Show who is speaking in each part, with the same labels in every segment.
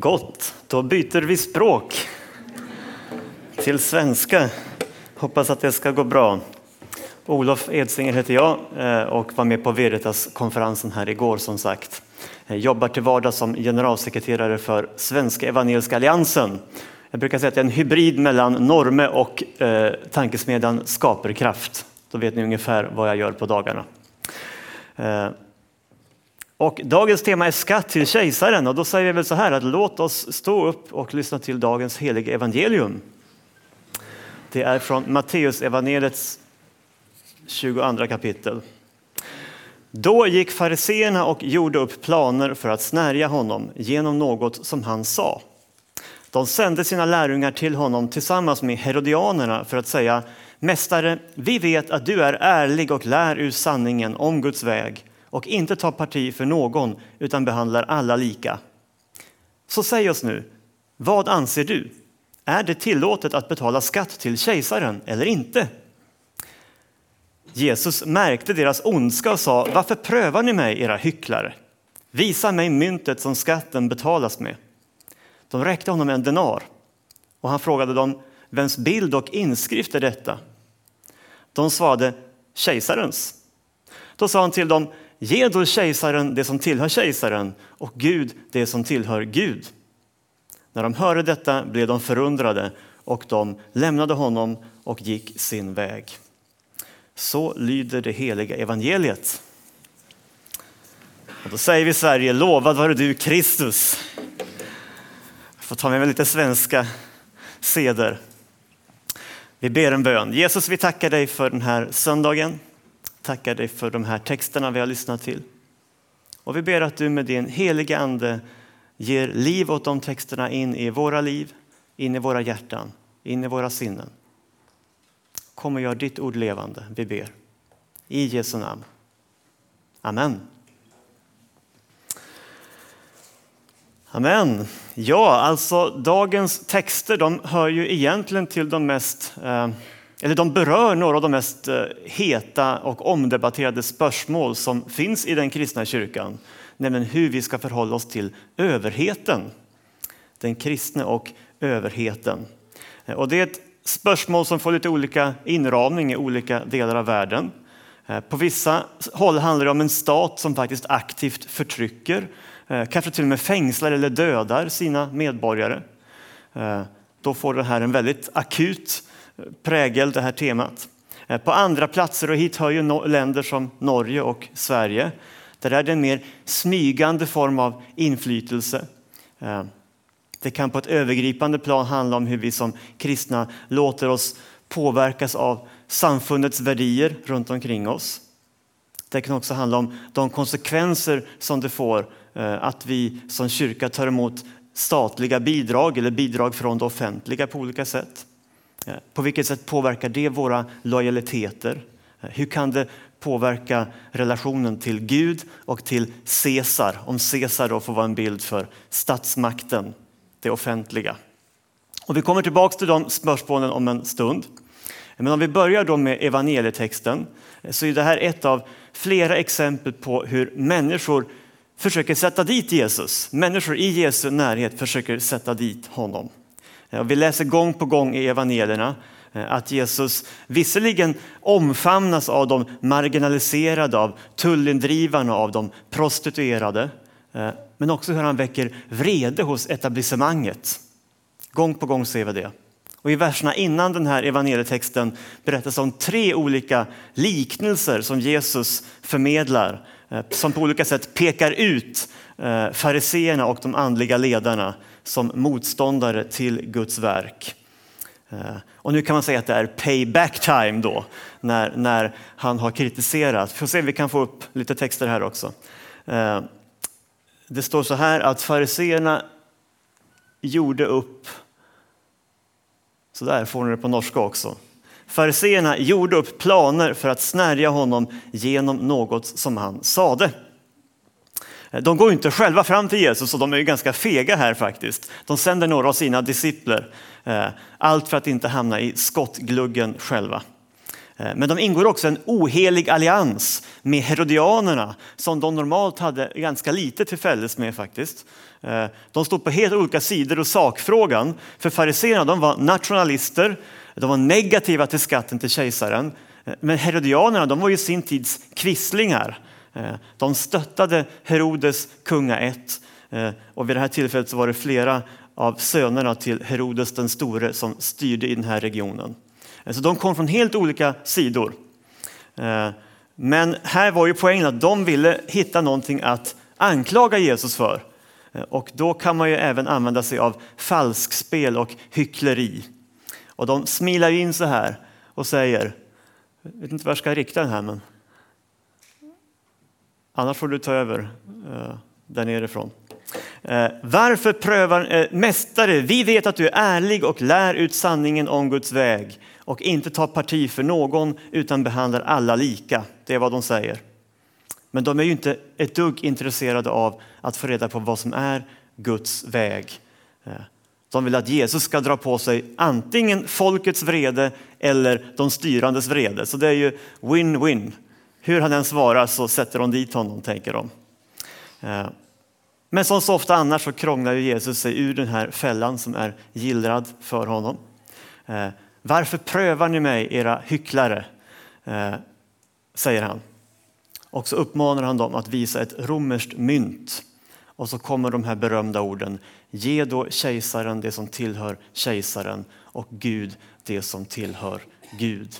Speaker 1: Gott, då byter vi språk till svenska. Hoppas att det ska gå bra. Olof Edsinger heter jag eh, och var med på Veritas-konferensen här igår som sagt. Jag jobbar till vardags som generalsekreterare för Svenska Evangeliska Alliansen. Jag brukar säga att det är en hybrid mellan Norme och eh, tankesmedjan Skaperkraft. Då vet ni ungefär vad jag gör på dagarna. Eh, och dagens tema är skatt till kejsaren och då säger vi väl så här att låt oss stå upp och lyssna till dagens heliga evangelium. Det är från Matteus evangeliets 22 kapitel. Då gick fariseerna och gjorde upp planer för att snärja honom genom något som han sa. De sände sina lärjungar till honom tillsammans med herodianerna för att säga Mästare, vi vet att du är ärlig och lär ur sanningen om Guds väg och inte tar parti för någon utan behandlar alla lika. Så säg oss nu, vad anser du? Är det tillåtet att betala skatt till kejsaren eller inte? Jesus märkte deras ondska och sa, varför prövar ni mig, era hycklare? Visa mig myntet som skatten betalas med. De räckte honom en denar och han frågade dem, vems bild och inskrift är detta? De svarade, kejsarens. Då sa han till dem, Ge då kejsaren det som tillhör kejsaren och Gud det som tillhör Gud. När de hörde detta blev de förundrade och de lämnade honom och gick sin väg. Så lyder det heliga evangeliet. Och då säger vi i Sverige, lovad vare du Kristus. Jag får ta med mig lite svenska seder. Vi ber en bön. Jesus, vi tackar dig för den här söndagen tackar dig för de här texterna vi har lyssnat till. Och vi ber att du med din heliga ande ger liv åt de texterna in i våra liv, in i våra hjärtan, in i våra sinnen. Kom och gör ditt ord levande, vi ber. I Jesu namn. Amen. Amen. Ja, alltså dagens texter de hör ju egentligen till de mest eh, eller de berör några av de mest eh, heta och omdebatterade spörsmål som finns i den kristna kyrkan, nämligen hur vi ska förhålla oss till överheten. Den kristne och överheten. Eh, och det är ett spörsmål som får lite olika inramning i olika delar av världen. Eh, på vissa håll handlar det om en stat som faktiskt aktivt förtrycker, kanske till och med fängslar eller dödar sina medborgare. Då får det här en väldigt akut prägel, det här temat. Eh, på andra platser, och hit hör ju länder som Norge och Sverige, där är det en mer smygande form av inflytelse. Eh, det kan på ett övergripande plan handla om hur vi som kristna låter oss påverkas av samfundets värderingar runt omkring oss. Det kan också handla om de konsekvenser som det får eh, att vi som kyrka tar emot statliga bidrag eller bidrag från det offentliga på olika sätt. Eh, på vilket sätt påverkar det våra lojaliteter? Eh, hur kan det påverka relationen till Gud och till Caesar? Om Caesar då får vara en bild för statsmakten, det offentliga. Och vi kommer tillbaka till de spörsmålen om en stund. Men om vi börjar då med evangelietexten eh, så är det här ett av flera exempel på hur människor försöker sätta dit Jesus. Människor i Jesu närhet försöker sätta dit honom. Vi läser gång på gång i evangelierna eh, att Jesus visserligen omfamnas av de marginaliserade, av tullindrivarna, av de prostituerade, eh, men också hur han väcker vrede hos etablissemanget. Gång på gång ser vi det. Och I verserna innan den här evangelietexten berättas om tre olika liknelser som Jesus förmedlar, eh, som på olika sätt pekar ut fariseerna och de andliga ledarna som motståndare till Guds verk. Eh, och nu kan man säga att det är payback time då, när, när han har kritiserat. Vi får se om vi kan få upp lite texter här också. Eh, det står så här att fariseerna gjorde upp, så där får ni det på norska också. Fariseerna gjorde upp planer för att snärja honom genom något som han sade. Eh, de går inte själva fram till Jesus och de är ju ganska fega här faktiskt. De sänder några av sina discipler. Eh, allt för att inte hamna i skottgluggen själva. Eh, men de ingår också en ohelig allians med herodianerna som de normalt hade ganska lite till fälles med faktiskt. De stod på helt olika sidor och sakfrågan. För fariséerna var nationalister, de var negativa till skatten till kejsaren. Men herodianerna de var ju sin tids kvisslingar. Eh, de stöttade Herodes kungaätt eh, och vid det här tillfället så var det flera av sönerna till Herodes den store som styrde i den här regionen. Eh, så de kom från helt olika sidor. Men här var ju poängen att de ville hitta någonting att anklaga Jesus för. Och då kan man ju även använda sig av falskspel och hyckleri. Och de smilar in så här och säger, jag vet inte var jag ska rikta den här men annars får du ta över eh, där nerifrån. Eh, varför prövar eh, Mästare, vi vet att du är ärlig och lär ut sanningen om Guds väg och inte tar parti för någon utan behandlar alla lika. Det är vad de säger. Men de är ju inte ett dugg intresserade av att få reda på vad som är Guds väg. Eh, de vill att Jesus ska dra på sig antingen folkets vrede eller de styrandes vrede. Så det är ju win-win. Hur han än svarar så sätter de dit honom, tänker de. Eh, men som så ofta annars så krånglar Jesus sig ur den här fällan som är gillrad för honom. Eh, varför prövar ni mig, era hycklare? Eh, säger han. Och så uppmanar han dem att visa ett romerskt mynt. Och så kommer de här berömda orden. Ge då kejsaren det som tillhör kejsaren och Gud det som tillhör Gud.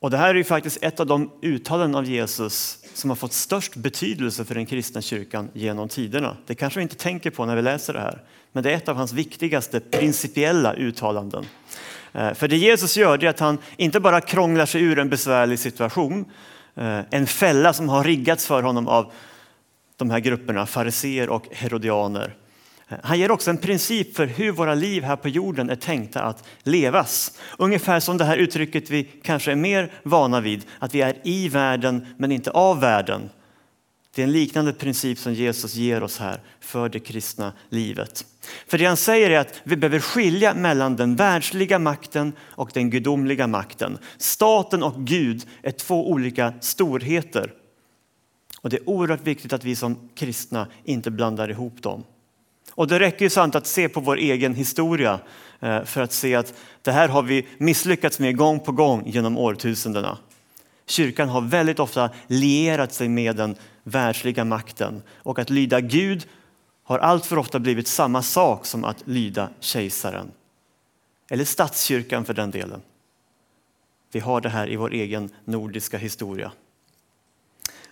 Speaker 1: Och det här är ju faktiskt ett av de uttalanden av Jesus som har fått störst betydelse för den kristna kyrkan genom tiderna. Det kanske vi inte tänker på när vi läser det här, men det är ett av hans viktigaste principiella uttalanden. Eh, för det Jesus gör är att han inte bara krånglar sig ur en besvärlig situation, eh, en fälla som har riggats för honom av de här grupperna, fariseer och herodianer. Han ger också en princip för hur våra liv här på jorden är tänkta att levas. Ungefär som det här uttrycket vi kanske är mer vana vid, att vi är i världen men inte av världen. Det är en liknande princip som Jesus ger oss här för det kristna livet. För det han säger är att vi behöver skilja mellan den världsliga makten och den gudomliga makten. Staten och Gud är två olika storheter. Och det är oerhört viktigt att vi som kristna inte blandar ihop dem. Och det räcker ju sant att se på vår egen historia eh, för att se att det här har vi misslyckats med gång på gång genom årtusendena. Kyrkan har väldigt ofta lierat sig med den världsliga makten och att lyda Gud har alltför ofta blivit samma sak som att lyda kejsaren. Eller statskyrkan för den delen. Vi har det här i vår egen nordiska historia.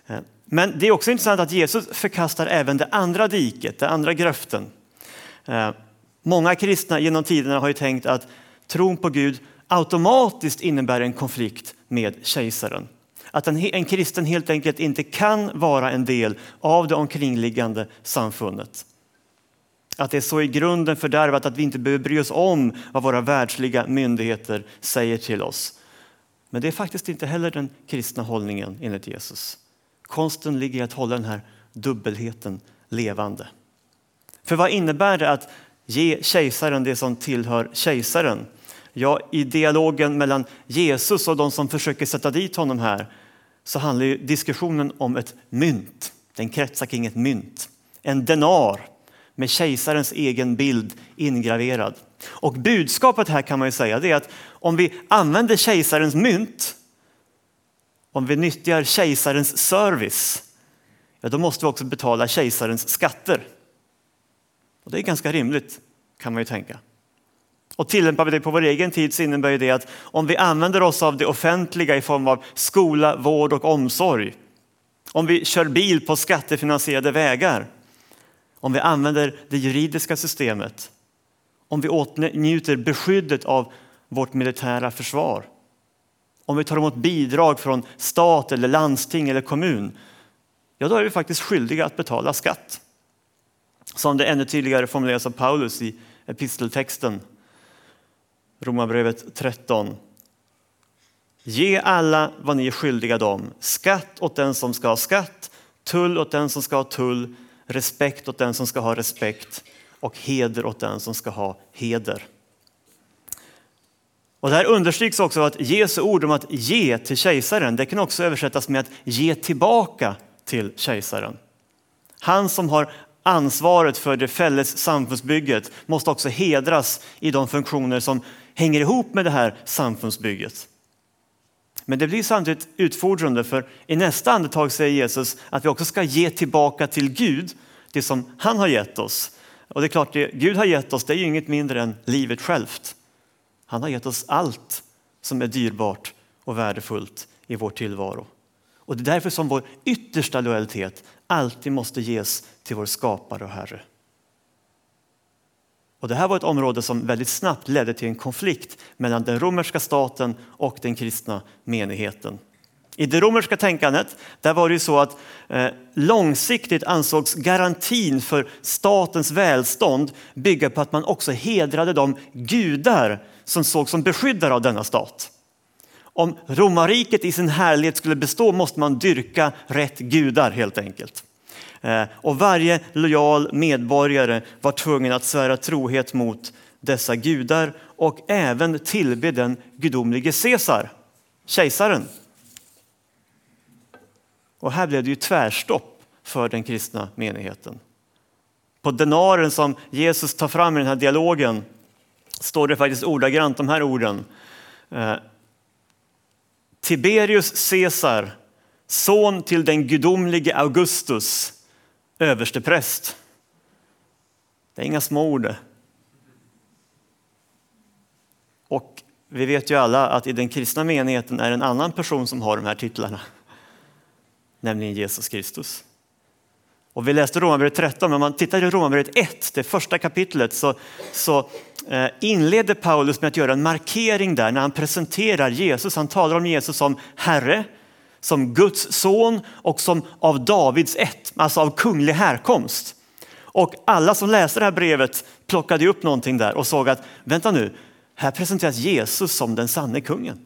Speaker 1: Eh, men det är också intressant att Jesus förkastar även det andra diket, den andra gröften. Eh, många kristna genom tiderna har ju tänkt att tron på Gud automatiskt innebär en konflikt med kejsaren. Att en, en kristen helt enkelt inte kan vara en del av det omkringliggande samfundet. Att det är så i grunden fördärvat att vi inte behöver bry oss om vad våra världsliga myndigheter säger till oss. Men det är faktiskt inte heller den kristna hållningen enligt Jesus. Konsten ligger i att hålla den här dubbelheten levande. För vad innebär det att ge kejsaren det som tillhör kejsaren? Ja, i dialogen mellan Jesus och de som försöker sätta dit honom här så handlar ju diskussionen om ett mynt. Den kretsar kring ett mynt. En denar med kejsarens egen bild ingraverad. Och budskapet här kan man ju säga det är att om vi använder kejsarens mynt om vi nyttjar kejsarens service, ja, då måste vi också betala kejsarens skatter. Och det är ganska rimligt kan man ju tänka. Och tillämpar vi det på vår egen tid så innebär det att om vi använder oss av det offentliga i form av skola, vård och omsorg, om vi kör bil på skattefinansierade vägar, om vi använder det juridiska systemet, om vi åtnjuter beskyddet av vårt militära försvar, om vi tar emot bidrag från stat eller landsting eller kommun, ja då är vi faktiskt skyldiga att betala skatt. Som det ännu tydligare formuleras av Paulus i episteltexten, Romarbrevet 13. Ge alla vad ni är skyldiga dem, skatt åt den som ska ha skatt, tull åt den som ska ha tull, respekt åt den som ska ha respekt och heder åt den som ska ha heder. Och det här understryks också av att Jesu ord om att ge till kejsaren, det kan också översättas med att ge tillbaka till kejsaren. Han som har ansvaret för det fälles samfundsbygget måste också hedras i de funktioner som hänger ihop med det här samfundsbygget. Men det blir samtidigt utfordrande för i nästa andetag säger Jesus att vi också ska ge tillbaka till Gud det som han har gett oss. Och det är klart, det Gud har gett oss det är ju inget mindre än livet självt. Han har gett oss allt som är dyrbart och värdefullt i vår tillvaro. Och det är därför som vår yttersta lojalitet alltid måste ges till vår skapare och Herre. Och det här var ett område som väldigt snabbt ledde till en konflikt mellan den romerska staten och den kristna menigheten. I det romerska tänkandet där var det så att eh, långsiktigt ansågs garantin för statens välstånd bygga på att man också hedrade de gudar som sågs som beskyddare av denna stat. Om romarriket i sin härlighet skulle bestå måste man dyrka rätt gudar helt enkelt. Eh, och varje lojal medborgare var tvungen att svära trohet mot dessa gudar och även tillbe den gudomlige Caesar, kejsaren. Och här blev det ju tvärstopp för den kristna menigheten. På denaren som Jesus tar fram i den här dialogen står det faktiskt ordagrant de här orden. Eh, Tiberius Caesar, son till den gudomlige Augustus, överstepräst. Det är inga små ord. Och vi vet ju alla att i den kristna menigheten är det en annan person som har de här titlarna, nämligen Jesus Kristus. Och vi läste Romarbrevet 13, men om man tittar i Romarbrevet 1, det första kapitlet, så, så eh, inleder Paulus med att göra en markering där när han presenterar Jesus. Han talar om Jesus som Herre, som Guds son och som av Davids ett, alltså av kunglig härkomst. Och alla som läste det här brevet plockade upp någonting där och såg att vänta nu, här presenteras Jesus som den sanne kungen.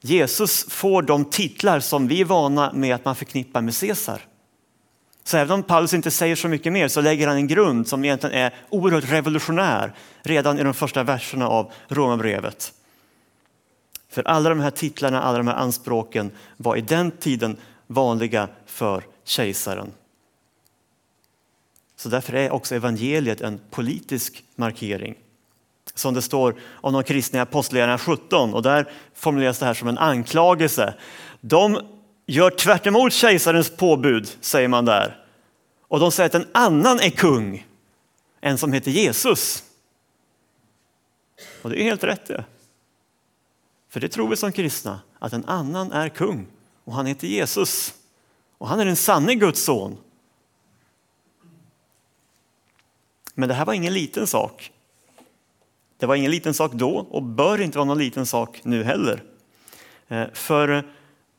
Speaker 1: Jesus får de titlar som vi är vana med att man förknippar med Caesar. Så även om Paulus inte säger så mycket mer så lägger han en grund som egentligen är oerhört revolutionär redan i de första verserna av Romarbrevet. För alla de här titlarna, alla de här anspråken var i den tiden vanliga för kejsaren. Så därför är också evangeliet en politisk markering. Som det står om de kristna i Apostlagärningarna 17 och där formuleras det här som en anklagelse. De gör tvärt kejsarens påbud, säger man där. Och de säger att en annan är kung, en som heter Jesus. Och det är helt rätt det. För det tror vi som kristna, att en annan är kung och han heter Jesus. Och han är den sanne Guds son. Men det här var ingen liten sak. Det var ingen liten sak då och bör inte vara någon liten sak nu heller. Eh, för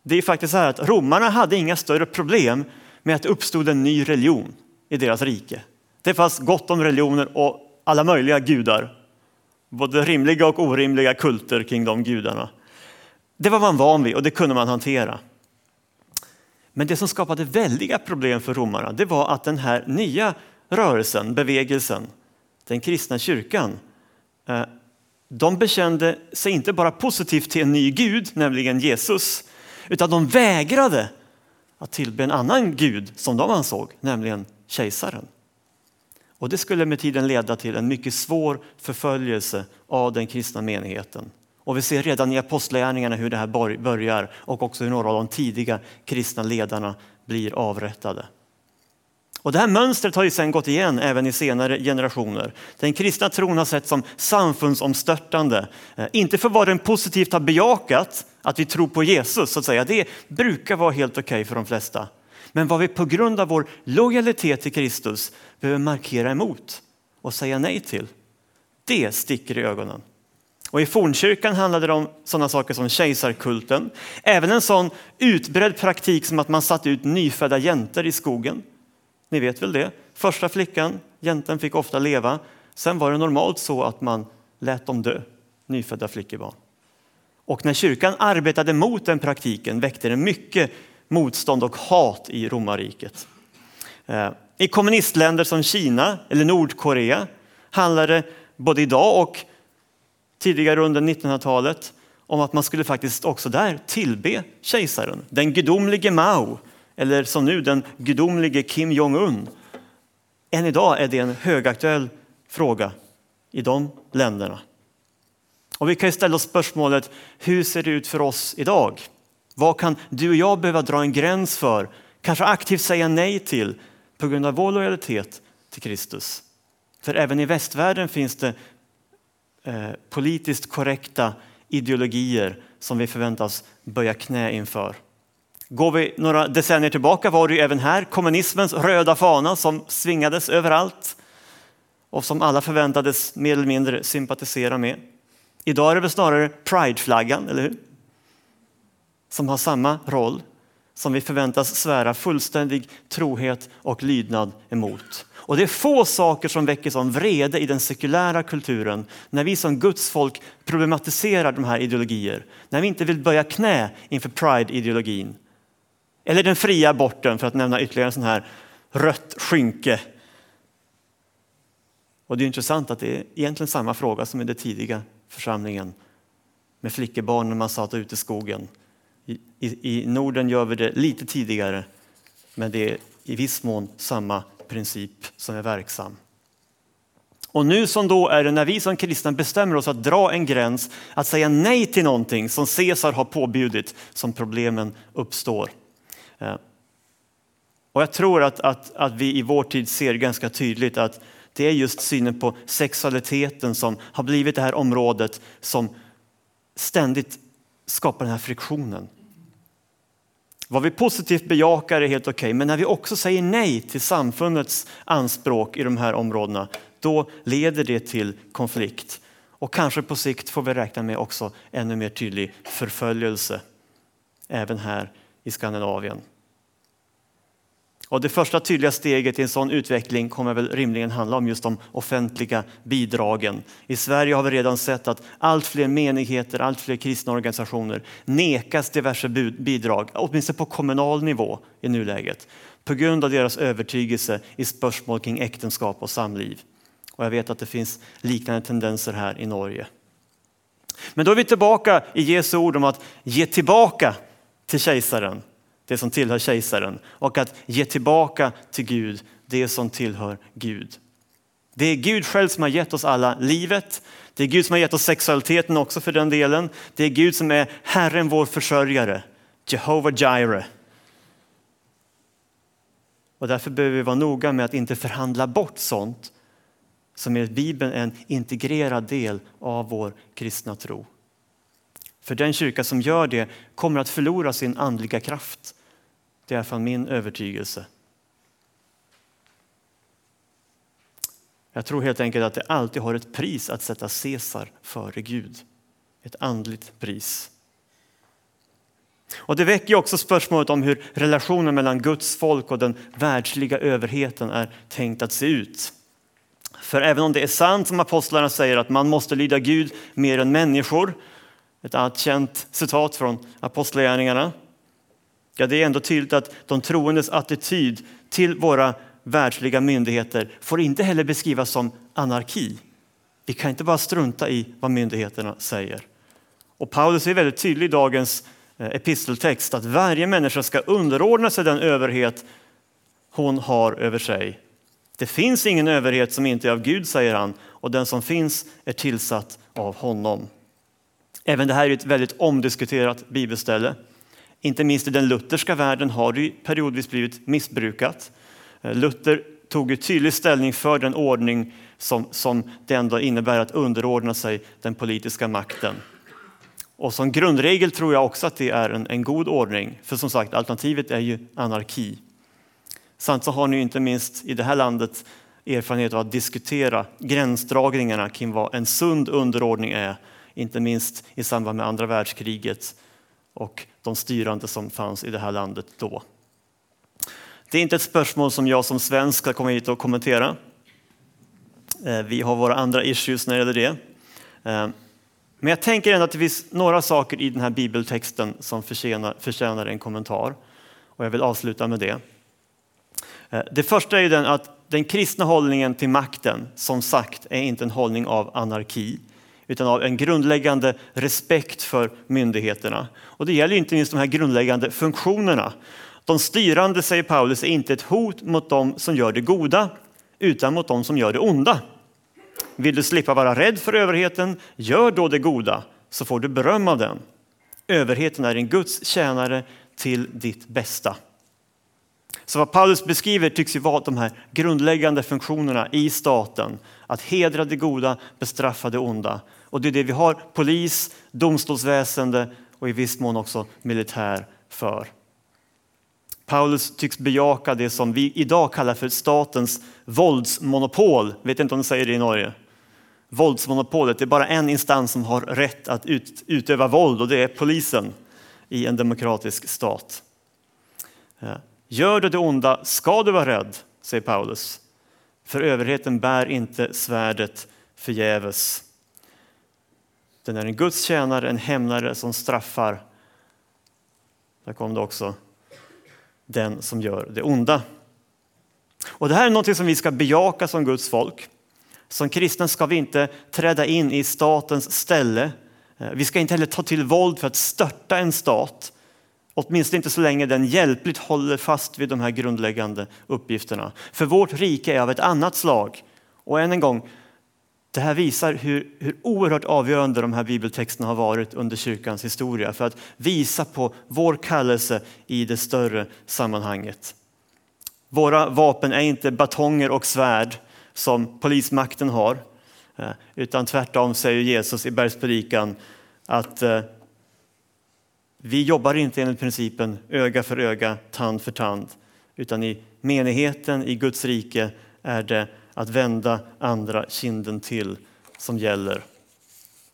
Speaker 1: det är faktiskt så här att romarna hade inga större problem med att det uppstod en ny religion i deras rike. Det fanns gott om religioner och alla möjliga gudar både rimliga och orimliga kulter kring de gudarna. Det var man van vid och det kunde man hantera. Men det som skapade väldiga problem för romarna det var att den här nya rörelsen, bevegelsen, den kristna kyrkan, eh, de bekände sig inte bara positivt till en ny gud, nämligen Jesus, utan de vägrade att tillbe en annan gud som de ansåg, nämligen kejsaren. Och det skulle med tiden leda till en mycket svår förföljelse av den kristna menigheten. Och vi ser redan i apostlagärningarna hur det här börjar och också hur några av de tidiga kristna ledarna blir avrättade. Och det här mönstret har ju sen gått igen även i senare generationer. Den kristna tron har sett som samfundsomstörtande. Eh, inte för vad den positivt har bejakat, att vi tror på Jesus, så att säga. det brukar vara helt okej okay för de flesta. Men vad vi på grund av vår lojalitet till Kristus behöver markera emot och säga nej till, det sticker i ögonen. Och I fornkyrkan handlade det om sådana saker som kejsarkulten. Även en sån utbredd praktik som att man satte ut nyfödda jäntor i skogen. Ni vet väl det? Första flickan, jäntan, fick ofta leva. Sen var det normalt så att man lät dem dö, nyfödda flickebarn. Och när kyrkan arbetade mot den praktiken väckte det mycket motstånd och hat i romarriket. Eh, I kommunistländer som Kina eller Nordkorea handlar det både idag och tidigare under 1900-talet om att man skulle faktiskt också där tillbe kejsaren, den gudomlige Mao eller som nu den gudomlige Kim Jong-Un. Än idag är det en högaktuell fråga i de länderna. Och vi kan ställa oss spörsmålet, hur ser det ut för oss idag? Vad kan du och jag behöva dra en gräns för? Kanske aktivt säga nej till på grund av vår lojalitet till Kristus. För även i västvärlden finns det eh, politiskt korrekta ideologier som vi förväntas böja knä inför. Går vi några decennier tillbaka var det ju även här kommunismens röda fana som svingades överallt och som alla förväntades mer eller mindre sympatisera med. Idag är det väl snarare prideflaggan, eller hur? Som har samma roll som vi förväntas svära fullständig trohet och lydnad emot. Och det är få saker som väcker sån vrede i den sekulära kulturen när vi som Guds folk problematiserar de här ideologier. När vi inte vill böja knä inför pride-ideologin. Eller den fria aborten för att nämna ytterligare en sån här rött skynke. Och det är intressant att det är egentligen samma fråga som i det tidiga församlingen med flickebarn när man satt ute i skogen. I, i, I Norden gör vi det lite tidigare, men det är i viss mån samma princip som är verksam. Och nu som då är det när vi som kristna bestämmer oss att dra en gräns, att säga nej till någonting som Caesar har påbjudit, som problemen uppstår. Eh, och jag tror att, att, att vi i vår tid ser ganska tydligt att det är just synen på sexualiteten som har blivit det här området som ständigt skapar den här friktionen. Vad vi positivt bejakar är helt okej, okay, men när vi också säger nej till samfundets anspråk i de här områdena, då leder det till konflikt. Och kanske på sikt får vi räkna med också ännu mer tydlig förföljelse, även här i Skandinavien. Och det första tydliga steget i en sån utveckling kommer väl rimligen handla om just de offentliga bidragen. I Sverige har vi redan sett att allt fler menigheter, allt fler kristna organisationer nekas diverse bidrag, åtminstone på kommunal nivå i nuläget, på grund av deras övertygelse i spörsmål kring äktenskap och samliv. Och jag vet att det finns liknande tendenser här i Norge. Men då är vi tillbaka i Jesu ord om att ge tillbaka till kejsaren det som tillhör kejsaren och att ge tillbaka till Gud det som tillhör Gud. Det är Gud själv som har gett oss alla livet. Det är Gud som har gett oss sexualiteten också för den delen. Det är Gud som är Herren vår försörjare, Jehova Jireh. Och därför behöver vi vara noga med att inte förhandla bort sånt som är Bibeln en integrerad del av vår kristna tro. För den kyrka som gör det kommer att förlora sin andliga kraft det är i alla fall min övertygelse. Jag tror helt enkelt att det alltid har ett pris att sätta Caesar före Gud. Ett andligt pris. Och Det väcker också spörsmålet om hur relationen mellan Guds folk och den världsliga överheten är tänkt att se ut. För även om det är sant som apostlarna säger att man måste lyda Gud mer än människor, ett allt känt citat från apostlagärningarna, Ja, det är ändå tydligt att de troendes attityd till våra världsliga myndigheter får inte heller beskrivas som anarki. Vi kan inte bara strunta i vad myndigheterna säger. Och Paulus är väldigt tydlig i dagens eh, episteltext att varje människa ska underordna sig den överhet hon har över sig. Det finns ingen överhet som inte är av Gud, säger han, och den som finns är tillsatt av honom. Även det här är ett väldigt omdiskuterat bibelställe. Inte minst i den lutherska världen har det periodvis blivit missbrukat. Eh, Luther tog ju tydlig ställning för den ordning som, som det ändå innebär att underordna sig den politiska makten. Och som grundregel tror jag också att det är en, en god ordning, för som sagt alternativet är ju anarki. Samt så har ni inte minst i det här landet erfarenhet av att diskutera gränsdragningarna kring vad en sund underordning är, inte minst i samband med andra världskriget och de styrande som fanns i det här landet då. Det är inte ett spörsmål som jag som svensk ska komma hit och kommentera. Eh, vi har våra andra issues när det gäller det. Eh, men jag tänker ändå att det finns några saker i den här bibeltexten som förtjänar, förtjänar en kommentar. Och jag vill avsluta med det. Eh, det första är den att den kristna hållningen till makten, som sagt, är inte en hållning av anarki utan av en grundläggande respekt för myndigheterna. Och det gäller inte minst de här grundläggande funktionerna. De styrande, säger Paulus, är inte ett hot mot dem som gör det goda utan mot dem som gör det onda. Vill du slippa vara rädd för överheten, gör då det goda så får du beröm av den. Överheten är en Guds tjänare till ditt bästa. Så vad Paulus beskriver tycks ju vara de här grundläggande funktionerna i staten. Att hedra det goda, bestraffa det onda. Och det är det vi har polis, domstolsväsende och i viss mån också militär för. Paulus tycks bejaka det som vi idag kallar för statens våldsmonopol. Vet inte om de säger det i Norge? Våldsmonopolet, det är bara en instans som har rätt att ut, utöva våld och det är polisen i en demokratisk stat. Eh, gör du det onda ska du vara rädd, säger Paulus. För överheten bär inte svärdet förgäves. Den är en Guds tjänare, en hämnare som straffar. Där kom det också. Den som gör det onda. Och Det här är något som vi ska bejaka som Guds folk. Som kristna ska vi inte träda in i statens ställe. Eh, vi ska inte heller ta till våld för att störta en stat. Åtminstone inte så länge den hjälpligt håller fast vid de här grundläggande uppgifterna. För vårt rike är av ett annat slag. Och än en gång, det här visar hur, hur oerhört avgörande de här bibeltexterna har varit under kyrkans historia för att visa på vår kallelse i det större sammanhanget. Våra vapen är inte batonger och svärd som polismakten har, eh, utan tvärtom säger Jesus i bergspredikan att eh, vi jobbar inte enligt principen öga för öga, tand för tand, utan i menigheten, i Guds rike, är det att vända andra kinden till som gäller.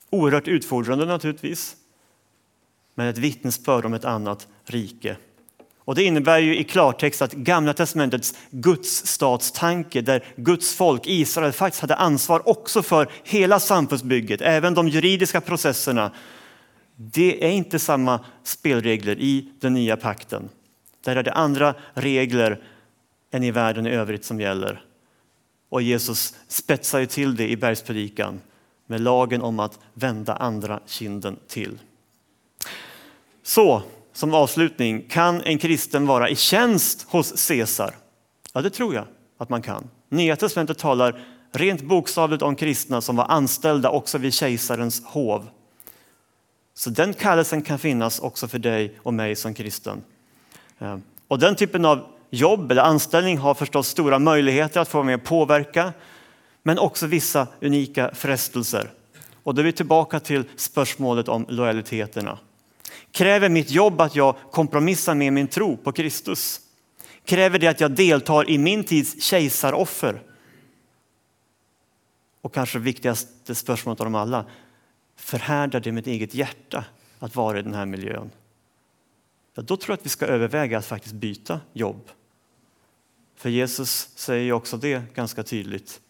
Speaker 1: Oerhört utfordrande naturligtvis, men ett vittnesbörd om ett annat rike. Och Det innebär ju i klartext att Gamla testamentets gudsstatstanke där Guds folk, Israel, faktiskt hade ansvar också för hela samfundsbygget, även de juridiska processerna det är inte samma spelregler i den nya pakten. Där är det andra regler än i världen i övrigt som gäller. Och Jesus spetsar ju till det i bergspredikan med lagen om att vända andra kinden till. Så, som avslutning, kan en kristen vara i tjänst hos Caesar? Ja, det tror jag att man kan. Nya testamentet talar rent bokstavligt om kristna som var anställda också vid kejsarens hov. Så den kallelsen kan finnas också för dig och mig som kristen. Eh, och den typen av jobb eller anställning har förstås stora möjligheter att få vara med och påverka, men också vissa unika frestelser. Och då är vi tillbaka till spörsmålet om lojaliteterna. Kräver mitt jobb att jag kompromissar med min tro på Kristus? Kräver det att jag deltar i min tids kejsaroffer? Och kanske viktigaste spörsmålet av dem alla, förhärdar det mitt eget hjärta att vara i den här miljön? Ja, då tror jag att vi ska överväga att faktiskt byta jobb. För Jesus säger också det ganska tydligt.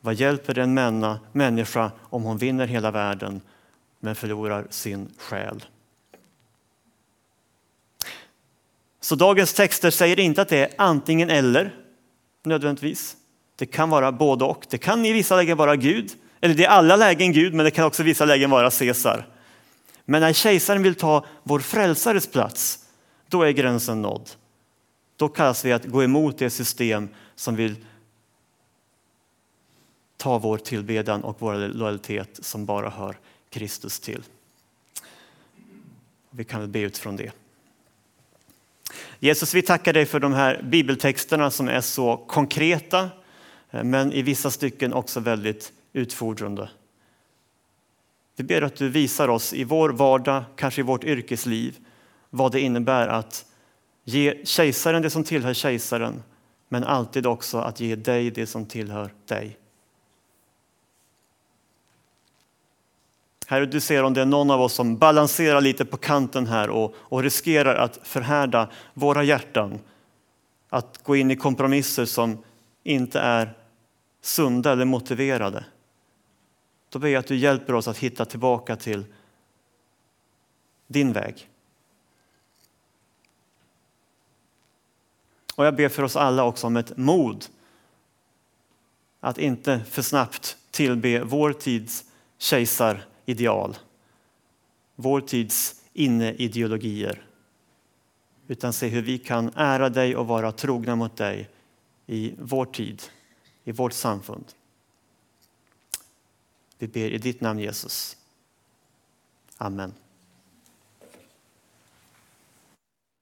Speaker 1: Vad hjälper det en människa om hon vinner hela världen men förlorar sin själ? Så dagens texter säger inte att det är antingen eller nödvändigtvis. Det kan vara både och. Det kan i vissa lägen vara Gud eller det är alla lägen Gud, men det kan också i vissa lägen vara Caesar. Men när kejsaren vill ta vår frälsares plats, då är gränsen nådd. Då kallas vi att gå emot det system som vill ta vår tillbedjan och vår lojalitet som bara hör Kristus till. Vi kan väl be utifrån det. Jesus, vi tackar dig för de här bibeltexterna som är så konkreta, eh, men i vissa stycken också väldigt utfordrande. Vi ber att du visar oss i vår vardag, kanske i vårt yrkesliv, vad det innebär att ge kejsaren det som tillhör kejsaren, men alltid också att ge dig det som tillhör dig. Herre, du ser om det är någon av oss som balanserar lite på kanten här och, och riskerar att förhärda våra hjärtan. Att gå in i kompromisser som inte är sunda eller motiverade. Då ber jag att du hjälper oss att hitta tillbaka till din väg. Och jag ber för oss alla också om ett mod att inte för snabbt tillbe vår tids kejsarideal, vår tids inneideologier, utan se hur vi kan ära dig och vara trogna mot dig i vår tid, i vårt samfund. Vi ber i ditt namn Jesus. Amen.